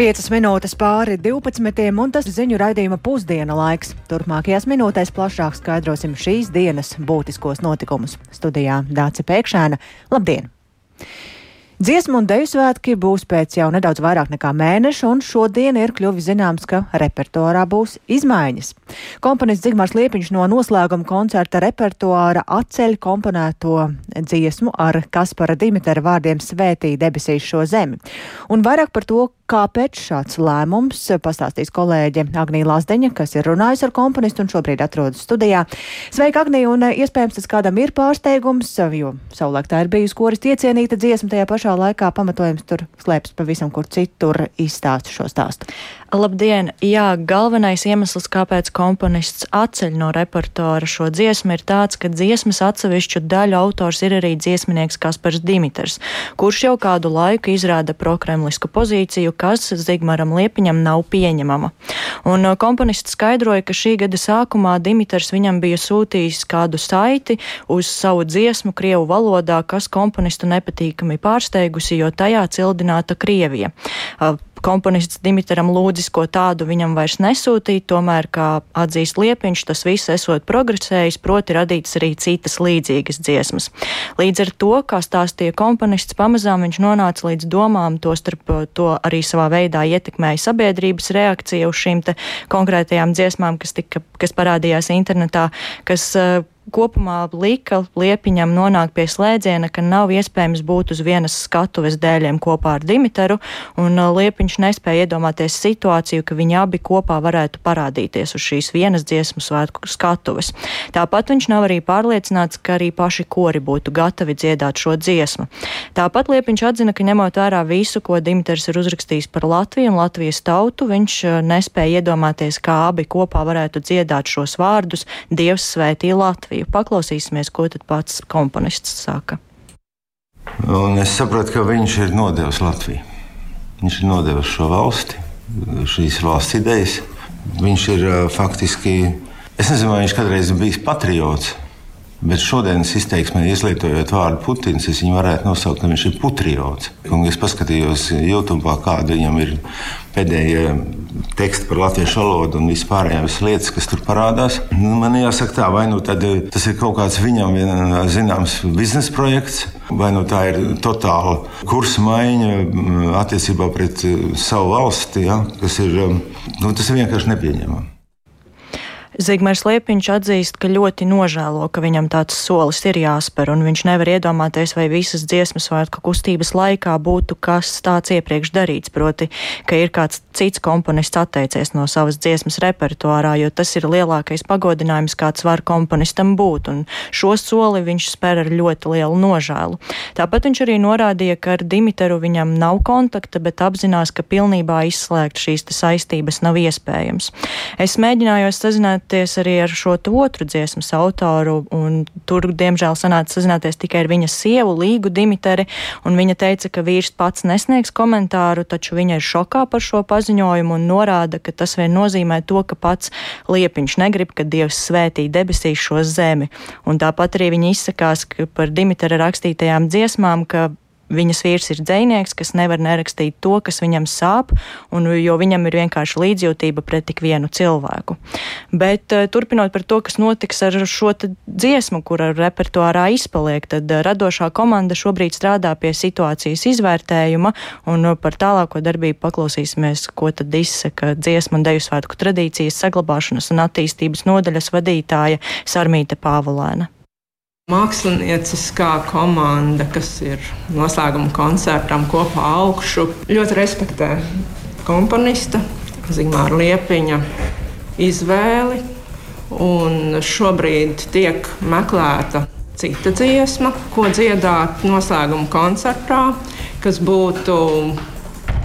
5 minūtes pāri 12. un tas ziņu raidījuma pusdiena laiks. Turpmākajās minūtēs plašāk skaidrosim šīs dienas būtiskos notikumus. Studijā Dāca Pēkšēna. Labdien! Dziesmu un deju svētki būs pēc jau nedaudz vairāk nekā mēneša, un šodien ir kļuvis zināms, ka repertuārā būs izmaiņas. Komponists Zigmārs Liepiņš no noslēguma koncerta repertuāra atceļ komponēto dziesmu ar Kaspara Dimitera vārdiem Svētī debesīs šo zemi. Un vairāk par to, Kāpēc šāds lēmums pastāstīs kolēģe Agnija Lazdeņa, kas ir runājusi ar komponistu un šobrīd atrodas studijā. Sveika, Agnija, un eh, iespējams tas kādam ir pārsteigums, jo savulaik tā ir bijusi koris iecienīta dziesma, tajā pašā laikā pamatojums tur slēpjas pavisam kur citur izstāst šo stāstu. Labdien! Jā, galvenais iemesls, kāpēc komponists atceļ no repertuāra šo dziesmu, ir tāds, ka dziesmas atsevišķu daļu autors ir arī dziesminieks Kaspars Dimitrs, kurš jau kādu laiku izrāda prokremlisku pozīciju, kas Zigmaram Liepiņam nav pieņemama. Un uh, komponists skaidroja, ka šī gada sākumā Dimitrs viņam bija sūtījis kādu saiti uz savu dziesmu Krievu valodā, kas komponistu nepatīkami pārsteigusi, jo tajā cildināta Krievija. Komponists Dimitram lūdzis, ko tādu viņam vairs nesūtīt, tomēr, kā atzīst Liepiņš, tas viss esot progresējis, proti radītas arī citas līdzīgas dziesmas. Līdz ar to, kā stāstīja komponists, pamazām viņš nonāca līdz domām, to starp to arī savā veidā ietekmēja sabiedrības reakcija uz šīm konkrētajām dziesmām, kas, tika, kas parādījās internetā, kas uh, kopumā lika Liepiņam nonākt pie slēdziena, ka nav iespējams būt uz vienas skatuves dēļiem kopā ar Dimitru, un uh, Liepiņš nespēja iedomāties situāciju, ka viņi abi kopā varētu parādīties uz šīs vienas dziesmu svētku skatuves. Tāpat viņš nav arī pārliecināts, ka arī paši kori būtu gatavi dziedāt šo dziesmu. Tāpat Liepiņš atzina, ka ņemot vērā visu, ko Dimitrs ir uzrakstījis par Latviju un Latvijas tautu, viņš uh, nespēja iedomāties, kā abi kopā varētu dziedāt šos vārdus Dievs svētī Latviju. Latviju. Paklausīsimies, ko tad pats komponists saka. Un es saprotu, ka viņš ir nodevis Latviju. Viņš ir nodevis šo valsti, šīs valsts idejas. Viņš ir faktiski, es nezinu, vai viņš kādreiz ir bijis patriots. Bet šodienas izteiksmē, izlietojot vārdu Putins, es viņu varētu nosaukt, ka viņš ir putriots. Un es paskatījos YouTube, kāda viņam ir pēdējie teksti par latviešu valodu un vispārējās lietas, kas tur parādās. Nu, man jāsaka, tā, vai nu tas ir kaut kāds viņam zināms biznesa projekts, vai nu tā ir totāla kursa maiņa attiecībā pret savu valsti, ja, kas ir, nu, tas ir vienkārši nepieņemami. Zigmārs Liepiņš atzīst, ka ļoti nožēlo, ka viņam tāds solis ir jāspēr, un viņš nevar iedomāties, vai visas dziesmas svētku kustības laikā būtu kas tāds iepriekš darīts, proti, ka ir kāds cits komponists atteicies no savas dziesmas repertuārā, jo tas ir lielākais pagodinājums, kāds var komponistam būt, un šo soli viņš spēr ar ļoti lielu nožēlu. Tāpat viņš arī norādīja, ka ar Dimitru viņam nav kontakta, bet apzinās, ka pilnībā izslēgt šīs saistības nav iespējams. Es mēģināju sazināt sazināties arī ar šo otru dziesmas autoru, un tur, diemžēl, sanāca sazināties tikai ar viņas sievu, Līgu Dimiteri, un viņa teica, ka vīrs pats nesniegs komentāru, taču viņa ir šokā par šo paziņojumu un norāda, ka tas vien nozīmē to, ka pats Liepiņš negrib, ka Dievs svētī debesīs šo zemi. Un tāpat arī viņa izsakās par Dimitera rakstītajām dziesmām, ka viņas vīrs ir dzinieks, kas nevar nerakstīt to, kas viņam sāp, un, jo viņam ir vienkārši līdzjūtība pret tik vienu cilvēku. Bet uh, turpinot par to, kas notiks ar šo dziesmu, kura repertuārā izpaliek, tad uh, radošā komanda šobrīd strādā pie situācijas izvērtējuma, un uh, par tālāko darbību paklausīsimies, ko tad izsaka dziesmu un deju svētku tradīcijas saglabāšanas un attīstības nodaļas vadītāja Sarmīte Pāvulēna. Mākslinieckā komanda, kas ir noslēguma koncertam kopā augšu, ļoti respektē komponista Zigmāra Liepiņa izvēli. Un šobrīd tiek meklēta cita dziesma, ko dziedāt noslēguma koncertā, kas būtu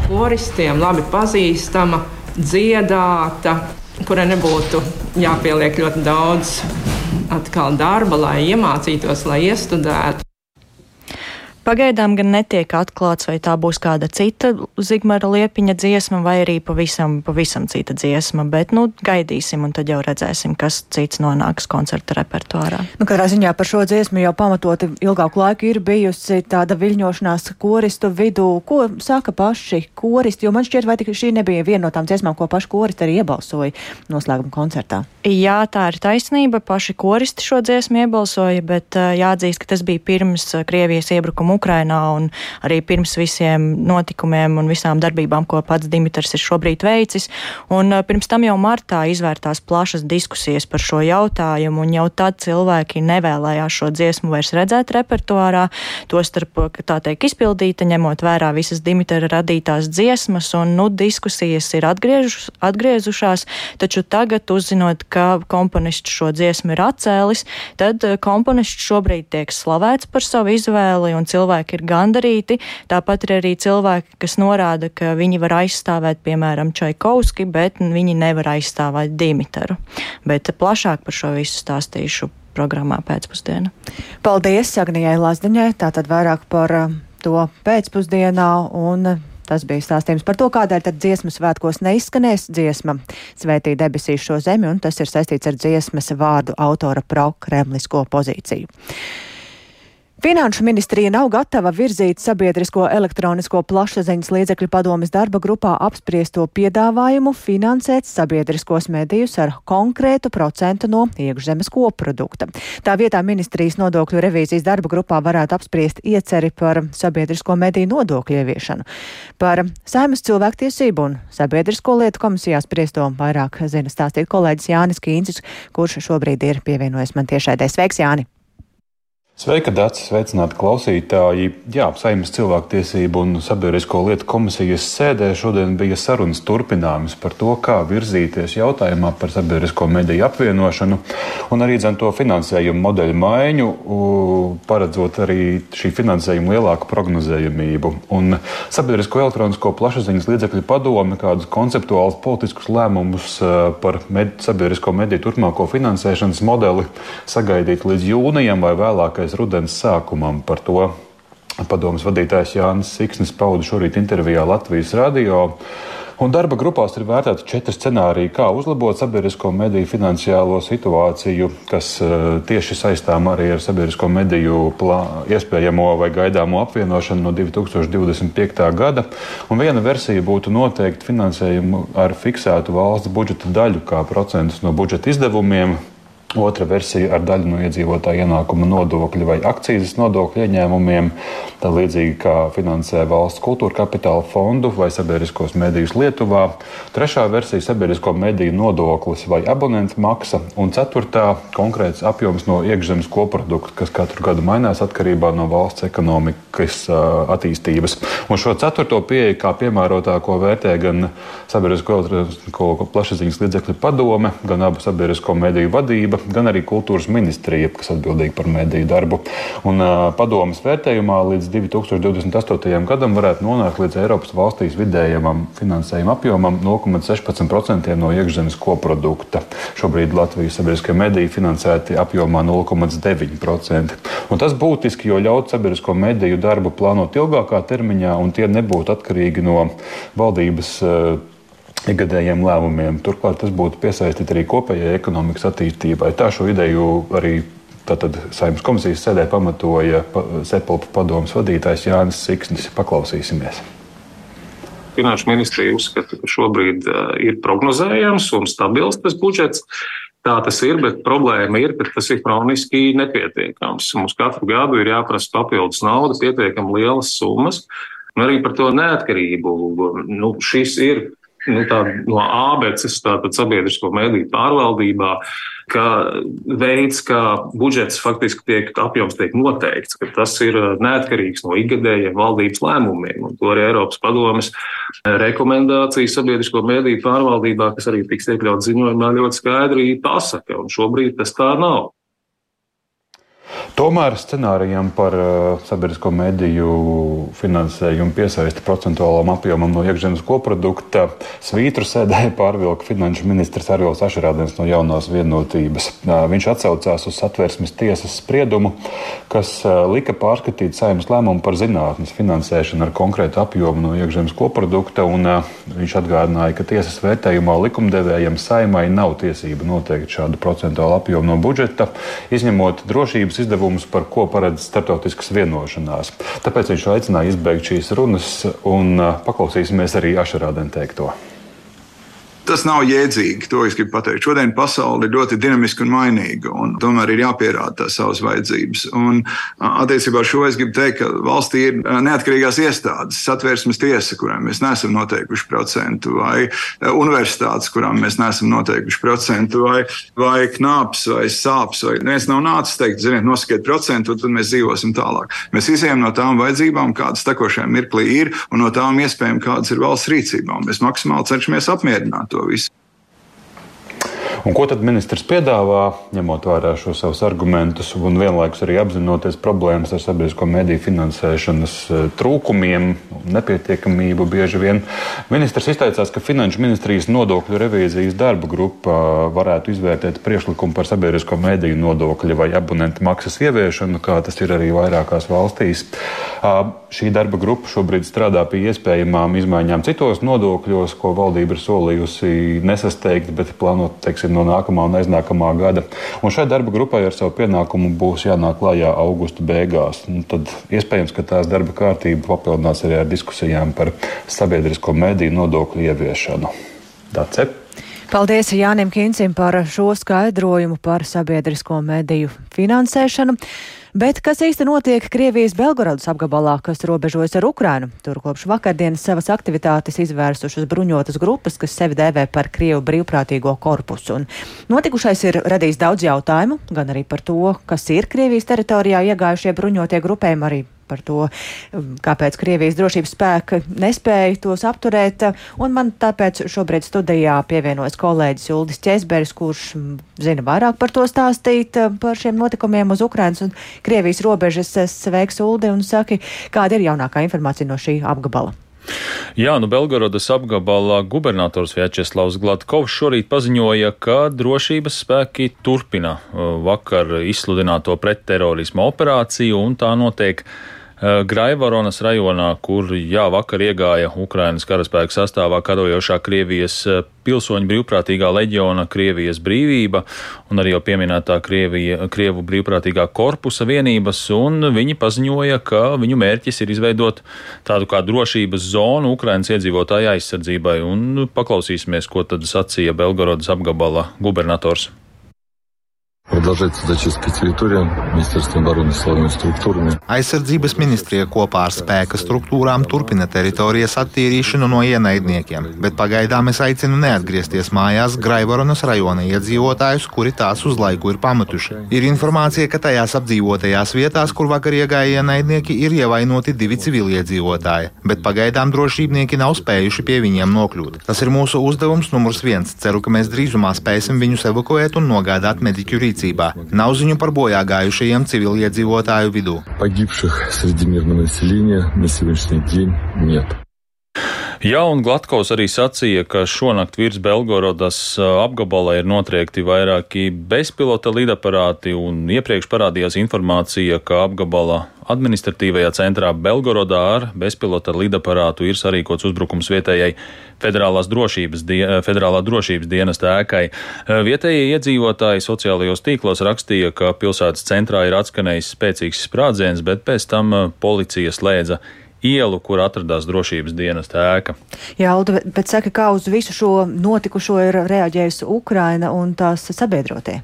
koristiem labi pazīstama, dziedāta, kurai nebūtu jāpieliek ļoti daudz atkal darba, lai iemācītos, lai iestudētu. Pagaidām gan netiek atklāts, vai tā būs kāda cita Zigmara Liepiņa dziesma, vai arī pavisam, pavisam cita dziesma, bet, nu, gaidīsim un tad jau redzēsim, kas cits nonāks koncerta repertuārā. Nu, katrā ziņā par šo dziesmu jau pamatoti ilgāku laiku ir bijusi tāda viļņošanās koristu vidū. Ko saka paši koristi, jo man šķiet, vai šī nebija viena no tām dziesmām, ko paši koristi arī iebalsoja noslēguma koncertā? Jā, tā ir taisnība. Paši koristi šo dziesmu iebalsoja, bet jāatzīst, ka tas bija pirms Krievijas iebrukuma Ukrainā un arī pirms visiem notikumiem un visām darbībām, ko pats Dimitrs ir šobrīd veicis. Un pirms tam jau martā izvērtās plašas diskusijas par šo jautājumu, un jau tad cilvēki nevēlējās šo dziesmu vairs redzēt repertuārā, tostarp, tā teikt, izpildīta, ņemot vērā visas Dimitra radītās dziesmas, un, nu, diskusijas ir atgriežus, atgriezušās, taču tagad uzzinot, ka komponists šo dziesmu ir atcēlis, tad komponists šobrīd tiek slavēts par savu izvēli un cilvēki ir gandarīti. Tāpat ir arī cilvēki, kas norāda, ka viņi var aizstāvēt, piemēram, Čaikovski, bet viņi nevar aizstāvēt Dimitru. Bet plašāk par šo visu stāstīšu programmā pēcpusdienā. Paldies Agnijai Lazdiņai, tātad vairāk par eh, to pēcpusdienā un Tas bija stāstījums par to, kādēļ tad dziesmas svētkos neizskanēs dziesma Svētī debesīs šo zemi, un tas ir saistīts ar dziesmas vārdu autora pro-kremlisko pozīciju. Finanšu ministrija nav gatava virzīt sabiedrisko elektronisko plašsaziņas līdzekļu padomas darba grupā apspriesto piedāvājumu finansēt sabiedriskos medijus ar konkrētu procentu no iekšzemes koprodukta. Tā vietā ministrijas nodokļu revīzijas darba grupā varētu apspriest ieceri par sabiedrisko mediju nodokļu ieviešanu. Par Saimas cilvēktiesību un sabiedrisko lietu komisijā spriesto vairāk zina stāstīt kolēģis Jānis Kīncis, kurš šobrīd ir pievienojies man tiešādē. Sveiks, Jāni! Sveika, Dārts! Sveicināti klausītāji! Jā, Saimnes cilvēktiesību un sabiedrisko lietu komisijas sēdē šodien bija sarunas turpinājums par to, kā virzīties jautājumā par sabiedrisko mediju apvienošanu un arī to finansējumu modeļu maiņu, paredzot arī šī finansējuma lielāku prognozējamību. Un sabiedrisko elektronisko plašsaziņas līdzekļu padome kādus konceptuālus politiskus lēmumus par med sabiedrisko mediju turpmāko finansēšanas modeli sagaidīt līdz jūnijam vai vēlākai tuvojoties rudens sākumam. Par to padomus vadītājs Jānis Siksnis pauda šorīt intervijā Latvijas radio. Un darba grupās ir vērtēti četri scenāriji, kā uzlabot sabiedrisko mediju finansiālo situāciju, kas uh, tieši saistām arī ar sabiedrisko mediju iespējamo vai gaidāmo apvienošanu no 2025. gada. Un viena versija būtu noteikt finansējumu ar fiksētu valsts budžeta daļu kā procentus no budžeta izdevumiem Otra versija ar daļu no iedzīvotāja ienākuma nodokļa vai akcijas nodokļu ieņēmumiem, tā līdzīgi kā finansē valsts kultūra kapitāla fondu vai sabiedriskos medijus Lietuvā. Trešā versija - sabiedrisko mediju nodoklis vai abonentu maksa. Un ceturtā - konkrēts apjoms no iekšzemes koprodukta, kas katru gadu mainās atkarībā no valsts ekonomikas uh, attīstības. Un šo ceturto pieeju kā piemērotāko vērtē gan sabiedrisko plašsaziņas līdzekļu padome, gan abu sabiedrisko mediju vadība gan arī kultūras ministrija, kas atbildīga par mediju darbu. Un, padomas vērtējumā līdz 2028. gadam varētu nonākt līdz Eiropas valstīs vidējam finansējuma apjomam 0,16% no iekšzemes koprodukta. Šobrīd Latvijas sabiedriskie mediji finansēti apjomā 0,9%. Un tas būtiski, jo ļaut sabiedrisko mediju darbu plānot ilgākā termiņā, un tie nebūtu atkarīgi no valdības ikgadējiem lēmumiem. Turklāt tas būtu piesaistīts arī kopējai ekonomikas attīstībai. Tā šo ideju arī Tātad saimnes komisijas sēdē pamatoja Sepulpa padomus vadītājs Jānis Siksnis. Paklausīsimies. Finanšu ministrija uzskata, ka šobrīd ir prognozējams un stabils tas budžets. Tā tas ir, bet problēma ir, ka tas ir kroniski nepietiekams. Mums katru gadu ir jāprasa papildus nauda, pietiekami lielas summas, un arī par to neatkarību. Nu, šis ir nu, no ābeces, tātad sabiedrisko mediju pārvaldībā, ka veids, kā budžets faktiski tiek apjoms tiek noteikts, ka tas ir uh, neatkarīgs no ikgadējiem valdības lēmumiem. Un to arī Eiropas padomes rekomendācijas sabiedrisko mediju pārvaldībā, kas arī tiks iekļauts ziņojumā, ļoti skaidri pasaka. Un šobrīd tas tā nav. Tomēr scenārijam par uh, sabiedrisko mediju finansējumu piesaisti procentuālam apjomam no iekšzemes koprodukta svītru sēdēja pārvilka finanšu ministrs Arvils Ašerādens no jaunās vienotības. Uh, viņš atsaucās uz satversmes tiesas spriedumu, kas uh, lika pārskatīt saimnes lēmumu par zinātnes finansēšanu ar konkrētu apjomu no iekšzemes koprodukta, un viņš atgādināja, ka tiesas vērtējumā likumdevējiem saimai nav tiesība noteikt šādu procentuālu apjomu no budžeta, izņemot drošības izdevumus, par ko paredz starptautiskas vienošanās. Tāpēc viņš aicināja izbeigt šīs runas un paklausīsimies arī Ašarādēn teikto. Tas nav jēdzīgi, to es gribu pateikt. Šodien pasaule ir ļoti dinamiska un mainīga, un tomēr ir jāpierāda savas vajadzības. Un, attiecībā ar šo es gribu teikt, ka valstī ir neatkarīgās iestādes, satvērsmes tiesa, kurām mēs neesam noteikuši procentu, vai universitātes, kurām mēs neesam noteikuši procentu, vai, vai knāps, vai sāpes. Vai viens nav nācis teikt, ziniet, nosakiet procentu, un tad mēs dzīvosim tālāk. Mēs izējām no tām vajadzībām, kādas tekošajā mirklī ir, un no tām iespējām, kādas ir valsts rīcībā. Mēs maksimāli cenšamies apmierināt to visu. Un ko tad ministrs piedāvā, ņemot vērā šos savus argumentus un vienlaikus arī apzinoties problēmas ar sabiedrisko mediju finansēšanas eh, trūkumiem, nepietiekamību bieži vien? Ministrs izteicās, ka Finanšu ministrijas nodokļu revīzijas darba grupa varētu izvērtēt priekšlikumu par sabiedrisko mediju nodokļu vai abonentu maksas ieviešanu, kā tas ir arī vairākās valstīs. Šī darba grupa šobrīd strādā pie iespējamām izmaiņām citos nodokļos, ko valdība ir solījusi nesasteigt, bet plānot, teiksim, no nākamā un aiznākamā gada. Un šai darba grupai ar savu pienākumu būs jānāk klajā augusta beigās. Un tad iespējams, ka tās darba kārtība papildinās arī ar diskusijām par sabiedrisko mediju nodokļu ieviešanu. Dace. Paldies Jānim Kincim par šo skaidrojumu par sabiedrisko mediju finansēšanu. Bet kas īsti notiek Krievijas Belgorodas apgabalā, kas robežojas ar Ukrainu? Tur kopš vakardienas savas aktivitātes izvērsušas bruņotas grupas, kas sevi dēvē par Krievu brīvprātīgo korpusu. Un notikušais ir radījis daudz jautājumu, gan arī par to, kas ir Krievijas teritorijā iegājušie bruņotie grupējumi, arī par to, um, kāpēc Krievijas drošības spēki nespēja tos apturēt. Un man tāpēc šobrīd studijā pievienojas kolēģis Uldis Česberis, kurš mm, zina vairāk par to stāstīt, uh, par šiem notikumiem uz Ukrainas un Krievijas robežas. Sveiks, Uldi, un saki, kāda ir jaunākā informācija no šī apgabala? Jā, nu Belgorodas apgabalā gubernators Vjačeslavs Gladkovs šorīt paziņoja, ka drošības spēki turpina uh, vakar izsludināto pretterorismu operāciju un tā notiek Graivoronas rajonā, kur jā, vakar iegāja Ukrainas karaspēka sastāvā karojošā Krievijas eh, pilsoņu brīvprātīgā leģiona Krievijas brīvība un arī jau pieminētā Krievija, Krievu brīvprātīgā korpusa vienības, un viņi paziņoja, ka viņu mērķis ir izveidot tādu kā drošības zonu Ukrainas iedzīvotāju aizsardzībai, un paklausīsimies, ko tad sacīja Belgorodas apgabala gubernators. Продолжается зачистка территории Министерством обороны силовыми структūrами. Aizsardzības ministrija kopā ar spēka struktūrām turpina teritorijas attīrīšanu no ienaidniekiem, bet pagaidām es aicinu neatgriezties mājās Graivoronas rajona iedzīvotājus, kuri tās uz laiku ir pametuši. Ir informācija, ka tajās apdzīvotajās vietās, kur vakar iegāja ienaidnieki, ir ievainoti divi civiliedzīvotāji, bet pagaidām drošībnieki nav spējuši pie viņiem nokļūt. Tas ir mūsu uzdevums numurs viens. Ceru, ka mēs drīzumā spēsim viņus evakuēt un nogādāt mediķu rīcību rīcībā. Nav ziņu par bojā gājušajiem civiliedzīvotāju vidū. Погибших среди мирного населения на сегодняшний день нет. Jā, un Glatkovs arī sacīja, ka šonakt virs Belgorodas apgabalā ir notriekti vairāki bezpilota lidaparāti, un iepriekš parādījās informācija, ka apgabala administratīvajā centrā Belgorodā ar bezpilota lidaparātu ir sarīkots uzbrukums vietējai federālās drošības, die, federālā drošības dienesta ēkai. Vietējie iedzīvotāji sociālajos tīklos rakstīja, ka pilsētas centrā ir atskanējis spēcīgs sprādziens, bet pēc tam policija slēdza ielu, kur atradās drošības dienesta ēka. Jā, Alda, bet saka, kā uz visu šo notikušo ir reaģējusi Ukraina un tās sabiedrotie?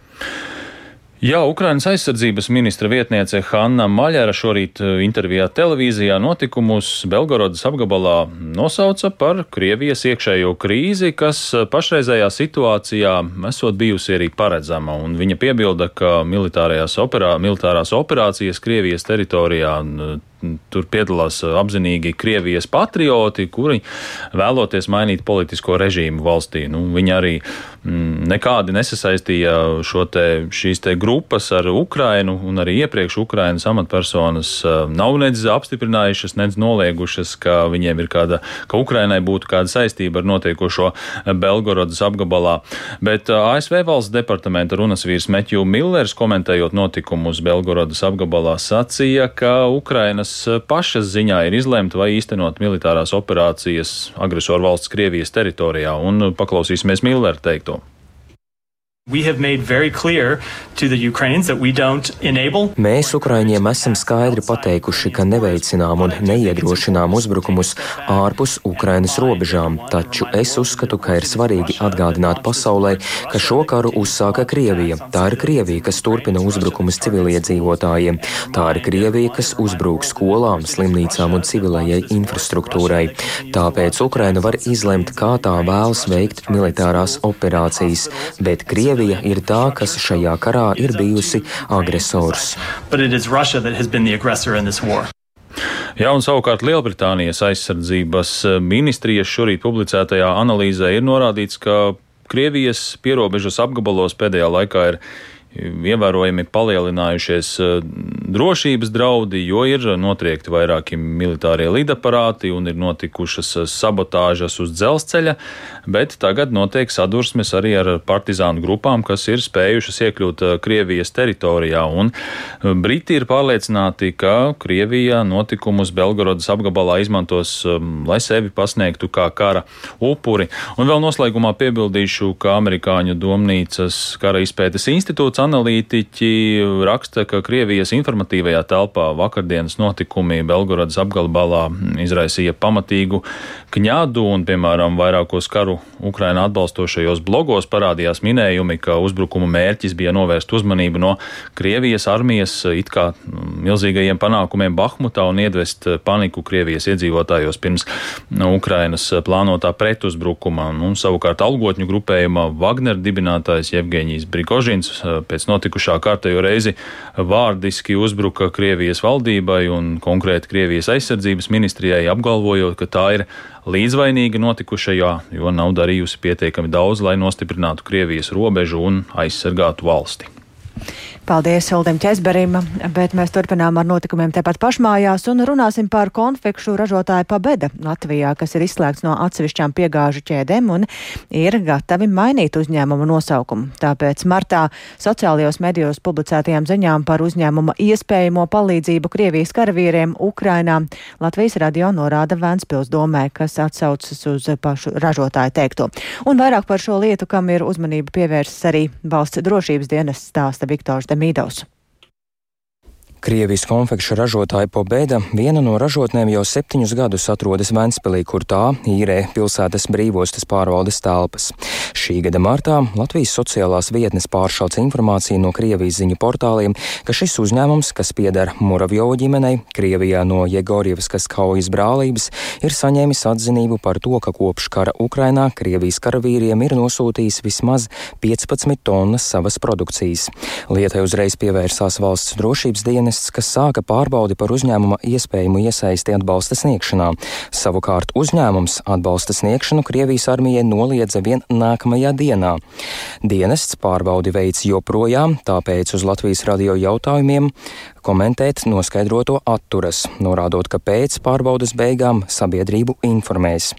Jā, Ukrainas aizsardzības ministra vietniece Hanna Maļara šorīt eh, intervijā televīzijā notikumus Belgorodas apgabalā nosauca par Krievijas iekšējo krīzi, kas eh, pašreizējā situācijā esot bijusi arī paredzama, un viņa piebilda, ka operā, militārās operācijas Krievijas teritorijā tur piedalās apzinīgi Krievijas patrioti, kuri vēloties mainīt politisko režīmu valstī. Nu, viņi arī mm, nekādi nesasaistīja te, šīs te grupas ar Ukrainu, un arī iepriekš Ukrainas amatpersonas nav nedz apstiprinājušas, nedz noliegušas, ka viņiem ir kāda, ka Ukrainai būtu kāda saistība ar notiekošo Belgorodas apgabalā. Bet ASV valsts departamenta runas vīrs Metju Millers, komentējot notikumus Belgorodas apgabalā, sacīja, ka Ukrainas pašas ziņā ir izlemt vai īstenot militārās operācijas agresoru valsts Krievijas teritorijā, un paklausīsimies Millera teikto. Mēs Ukraiņiem esam skaidri pateikuši, ka neveicinām un neiedrošinām uzbrukumus ārpus Ukrainas robežām, taču es uzskatu, ka ir svarīgi atgādināt pasaulē, ka šo karu uzsāka Krievija. Tā ir Krievija, kas turpina uzbrukumus civiliedzīvotājiem. Tā ir Krievija, kas uzbrūk skolām, slimnīcām un civilējai infrastruktūrai. Tāpēc Ukraina var izlemt, kā tā vēlas veikt militārās operācijas, bet Krievija Krievija ir tā, kas šajā karā ir bijusi agresors. Jā, un savukārt Lielbritānijas aizsardzības ministrijas šorīt publicētajā analīzē ir norādīts, ka Krievijas pierobežas apgabalos pēdējā laikā ir ievērojami palielinājušies eh, drošības draudi, jo ir notriekti vairāki militārie lidaparāti un ir notikušas eh, sabotāžas uz dzelzceļa, bet tagad notiek sadursmes arī ar partizānu grupām, kas ir spējušas iekļūt eh, Krievijas teritorijā. Un Briti ir pārliecināti, ka Krievija notikumus Belgorodas apgabalā izmantos, lai sevi pasniegtu kā kara upuri. Un vēl noslēgumā piebildīšu, ka amerikāņu domnīcas kara izpētes institūts analītiķi raksta, ka Krievijas informatīvajā telpā vakardienas notikumi Belgorodas apgabalā izraisīja pamatīgu kņādu un, piemēram, vairākos karu Ukraina atbalstošajos blogos parādījās minējumi, ka uzbrukuma mērķis bija novērst uzmanību no Krievijas armijas it kā milzīgajiem panākumiem Bahmutā un iedvest paniku Krievijas iedzīvotājos pirms Ukrainas plānotā pretuzbrukuma. Nu, savukārt algotņu grupējuma Wagner dibinātājs Jevgeņijs Brigožins pēc notikušā kārtējo reizi vārdiski uzbruka Krievijas valdībai un konkrēti Krievijas aizsardzības ministrijai, apgalvojot, ka tā ir līdzvainīga notikušajā, jo nav darījusi pietiekami daudz, lai nostiprinātu Krievijas robežu un aizsargātu valsti. Paldies Uldim Česberim, bet mēs turpinām ar notikumiem tepat pašmājās un runāsim par konfekšu ražotāju Pabeda Latvijā, kas ir izslēgts no atsevišķām piegāžu ķēdēm un ir gatavi mainīt uzņēmumu nosaukumu. Tāpēc martā sociālajos medijos publicētajām ziņām par uzņēmuma iespējamo palīdzību Krievijas karavīriem Ukrainā Latvijas radio norāda Vēnspils domē, kas atsaucas uz pašu ražotāju teikto. Un vairāk par šo lietu, kam ir uzmanība pievērsis arī valsts drošības dienas stāsta Viktors Demīdovs. Krievijas konfekšu ražotāja Pobēda viena no ražotnēm jau septiņus gadus atrodas Ventspilī, kur tā īrē pilsētas brīvostas pārvaldes telpas. Šī gada martā Latvijas sociālās vietnes pāršauca informāciju no Krievijas ziņu portāliem, ka šis uzņēmums, kas pieder Muravjovu ģimenei, Krievijā no Jegorjevskas kaujas brālības, ir saņēmis atzinību par to, ka kopš kara Ukrainā Krievijas karavīriem ir nosūtījis vismaz 15 tonnas savas produkcijas. Lietai uzreiz pievērsās valsts drošības dienas dienests, kas sāka pārbaudi par uzņēmuma iespējamu iesaisti atbalsta sniegšanā. Savukārt uzņēmums atbalsta sniegšanu Krievijas armijai noliedza vien nākamajā dienā. Dienests pārbaudi veids joprojām, tāpēc uz Latvijas radio jautājumiem komentēt noskaidroto atturas, norādot, ka pēc pārbaudas beigām sabiedrību informēs.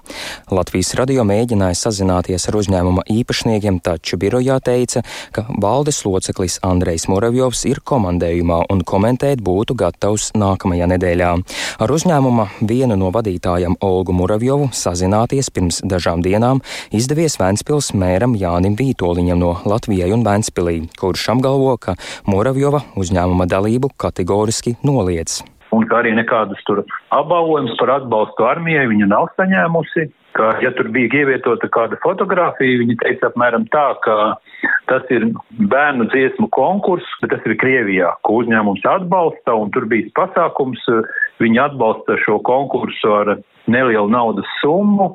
Latvijas radio mēģināja sazināties ar uzņēmuma īpašniekiem, taču birojā teica, ka valdes loceklis Andrejs Muravjovs ir komandējumā un komentēt būtu gatavs nākamajā nedēļā. Ar uzņēmuma vienu no vadītājiem Olgu Muravjovu sazināties pirms dažām dienām izdevies Vēnspils mēram Jānim Vītoliņam no Latvijai un Vēnspilī, kurš apgalvo, ka Muravjova uzņēmuma dalību kategoriski noliedz. Un kā arī nekādas tur apbalvojumus par atbalstu armijai viņa nav saņēmusi. Ka, ja tur bija ievietota kāda fotografija, viņi teica apmēram tā, ka tas ir bērnu dziesmu konkurss, bet tas ir Krievijā, ko uzņēmums atbalsta, un tur bija pasākums, viņi atbalsta šo konkursu ar nelielu naudas summu,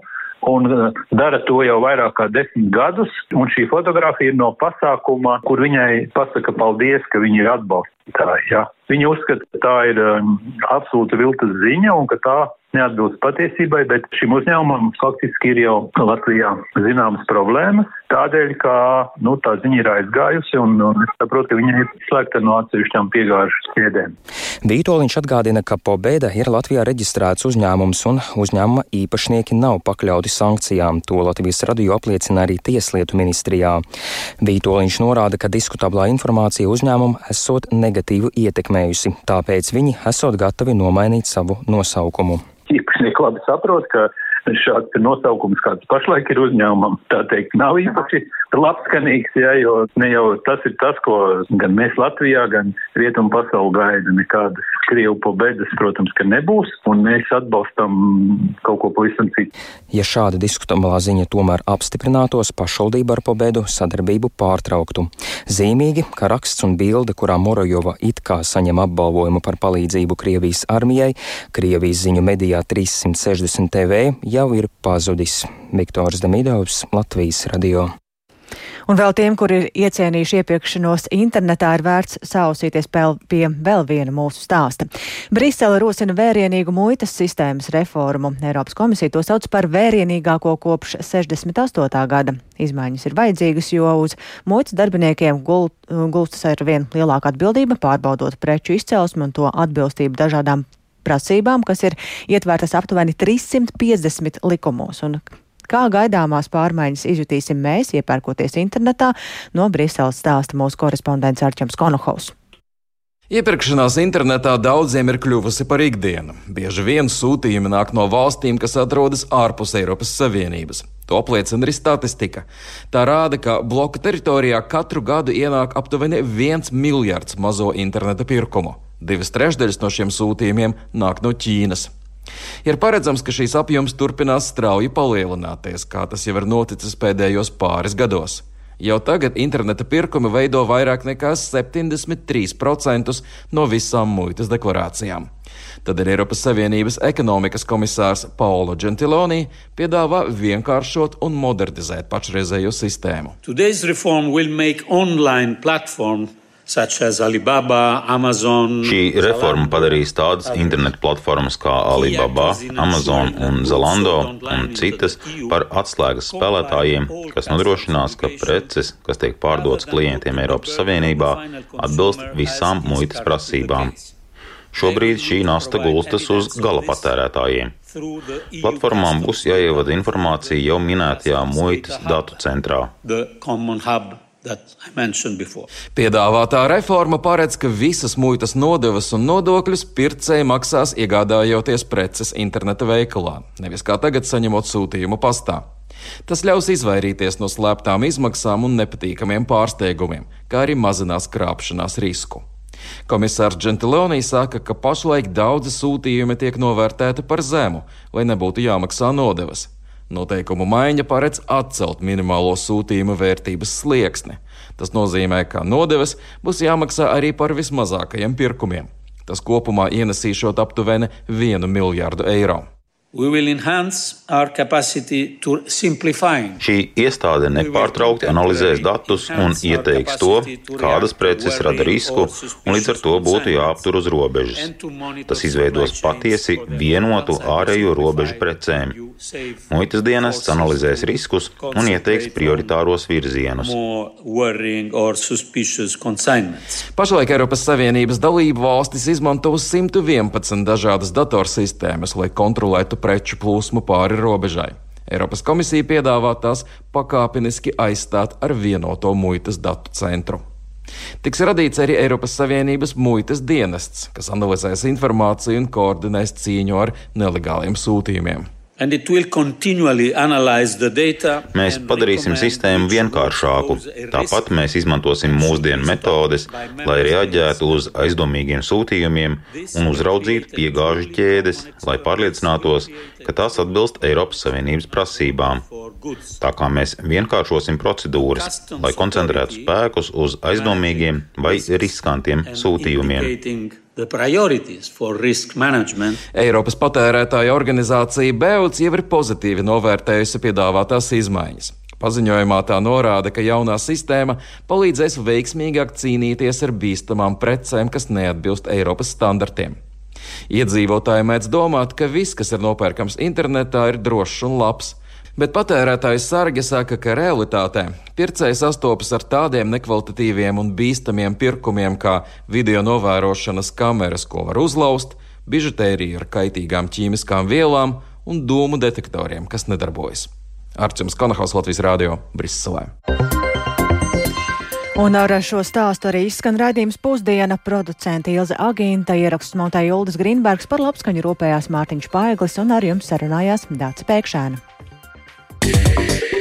un dara to jau vairāk kā desmit gadus. Un šī fotografija ir no pasākuma, kur viņai pasaka paldies, ka viņi ir atbalstītāji. Ja. Viņi uzskata, ka tā ir um, absolūta viltus ziņa un ka tā neatbilst patiesībai, bet šim uzņēmumam faktiski ir jau Latvijā zināmas problēmas. Tādēļ, ka nu, tā ziņa ir aizgājusi un, un es saprotu, ka viņa ir slēgta no atsevišķām piegāžu ķēdēm. Vītoliņš atgādina, ka Pobēda ir Latvijā reģistrēts uzņēmums un uzņēmuma īpašnieki nav pakļauti sankcijām. To Latvijas radio apliecina arī Tieslietu ministrijā. Vītoliņš norāda, ka diskutablā informācija uzņēmumu esot negatīvu ietekmējusi, tāpēc viņi esot gatavi nomainīt savu nosaukumu īpašnieki labi saprot, ka šāds nosaukums, kāds pašlaik ir uzņēmumam, tā teikt, nav īpaši labskanīgs, ja, jo ne jau tas ir tas, ko gan mēs Latvijā, gan Rietumu pasauli gaida. Nekādas Krievu pobēdas, protams, ka nebūs, un mēs atbalstam kaut ko pavisam citu. Ja šāda diskutamā ziņa tomēr apstiprinātos, pašvaldība ar pobēdu sadarbību pārtrauktu. Zīmīgi, ka raksts un bilde, kurā Morojova it kā saņem apbalvojumu par palīdzību Krievijas armijai, Krievijas ziņu medijā 360 TV jau ir pazudis. Viktors Damidovs, Latvijas radio. Un vēl tiem, kuri ir iecienījuši iepirkšanos internetā, ir vērts sausīties pie vēl viena mūsu stāsta. Brisele rosina vērienīgu muitas sistēmas reformu. Eiropas komisija to sauc par vērienīgāko kopš 68. gada. Izmaiņas ir vajadzīgas, jo uz muitas darbiniekiem gul, gulstas ar vien lielāku atbildību, pārbaudot preču izcelsmu un to atbilstību dažādām prasībām, kas ir ietvērtas aptuveni 350 likumos. Un Kā gaidāmās pārmaiņas izjutīsim mēs, iepērkoties internetā, no Briseles stāsta mūsu korespondents Arčams Konohovs. Iepirkšanās internetā daudziem ir kļuvusi par ikdienu. Bieži vien sūtījumi nāk no valstīm, kas atrodas ārpus Eiropas Savienības. To apliecina arī statistika. Tā rāda, ka bloka teritorijā katru gadu ienāk aptuveni 1 miljards mazo interneta pirkumu. Divas trešdaļas no šiem sūtījumiem nāk no Ķīnas. Ir paredzams, ka šīs apjoms turpinās strauji palielināties, kā tas jau ir noticis pēdējos pāris gados. Jau tagad interneta pirkumi veido vairāk nekā 73% no visām muitas deklarācijām. Tad ir Eiropas Savienības ekonomikas komisārs Paolo Gentiloni piedāvā vienkāršot un modernizēt pašreizējo sistēmu. Today's reform will make online platform Alibaba, Amazon, Šī reforma padarīs tādas internetu platformas kā Alibaba, Amazon un Zalando un citas par atslēgas spēlētājiem, kas nodrošinās, ka preces, kas tiek pārdotas klientiem Eiropas Savienībā, atbilst visām muitas prasībām. Šobrīd šī nasta gulstas uz gala patērētājiem. Platformām būs jāievada informācija jau minētajā muitas datu centrā. Piedāvātā reforma paredz, ka visas muitas nodevas un nodokļus pircēji maksās iegādājoties preces interneta veikalā, nevis kā tagad saņemot sūtījumu pastā. Tas ļaus izvairīties no slēptām izmaksām un nepatīkamiem pārsteigumiem, kā arī mazinās krāpšanās risku. Komisārs Gentiloni saka, ka pašlaik daudzi sūtījumi tiek novērtēti par zemu, lai nebūtu jāmaksā nodevas. Noteikumu maiņa paredz atcelt minimālo sūtījumu vērtības slieksni. Tas nozīmē, ka nodevas būs jāmaksā arī par vismazākajiem pirkumiem. Tas kopumā ienesīšot aptuveni 1 miljārdu eiro. Šī iestāde nepārtraukti analizēs datus un ieteiks to, kādas preces rada risku un līdz ar to būtu jāaptur uz robežas. Tas izveidos patiesi vienotu ārējo robežu precēm. Muitas dienests analizēs riskus un ieteiks prioritāros virzienus. Pašlaik Eiropas Savienības dalību valstis izmanto 111 dažādas datorsistēmas, lai kontrolētu preču plūsmu pāri robežai. Eiropas komisija piedāvā tās pakāpeniski aizstāt ar vienoto muitas datu centru. Tiks radīts arī Eiropas Savienības muitas dienests, kas analizēs informāciju un koordinēs cīņu ar nelegāliem sūtījumiem. Mēs padarīsim sistēmu vienkāršāku. Tāpat mēs izmantosim mūsdienu metodes, lai reaģētu uz aizdomīgiem sūtījumiem un uzraudzītu piegāžu ķēdes, lai pārliecinātos, ka tās atbilst Eiropas Savienības prasībām. Tā kā mēs vienkāršosim procedūras, lai koncentrētu spēkus uz aizdomīgiem vai riskantiem sūtījumiem. Eiropas patērētāja organizācija BEUC jau ir pozitīvi novērtējusi piedāvātās izmaiņas. Paziņojumā tā norāda, ka jaunā sistēma palīdzēs veiksmīgāk cīnīties ar bīstamām precēm, kas neatbilst Eiropas standartiem. Iedzīvotāji mēdz domāt, ka viss, kas ir nopērkams internetā, ir drošs un labs bet patērētājs sargi saka, ka realitātē pircēji sastopas ar tādiem nekvalitatīviem un bīstamiem pirkumiem kā video novērošanas kameras, ko var uzlauzt, bižutērija ar kaitīgām ķīmiskām vielām un dūmu detektoriem, kas nedarbojas. Arčuns Kanahaus Latvijas Rādio Briselē. Un ar šo stāstu arī izskan raidījums pusdiena. Producenti Ilze Agīnta ieraksts montēja Uldis Grīnbergs par labskaņu rūpējās Mārtiņš Paiglis un ar jums sarunājās Dāca Pēkšēna. yeah.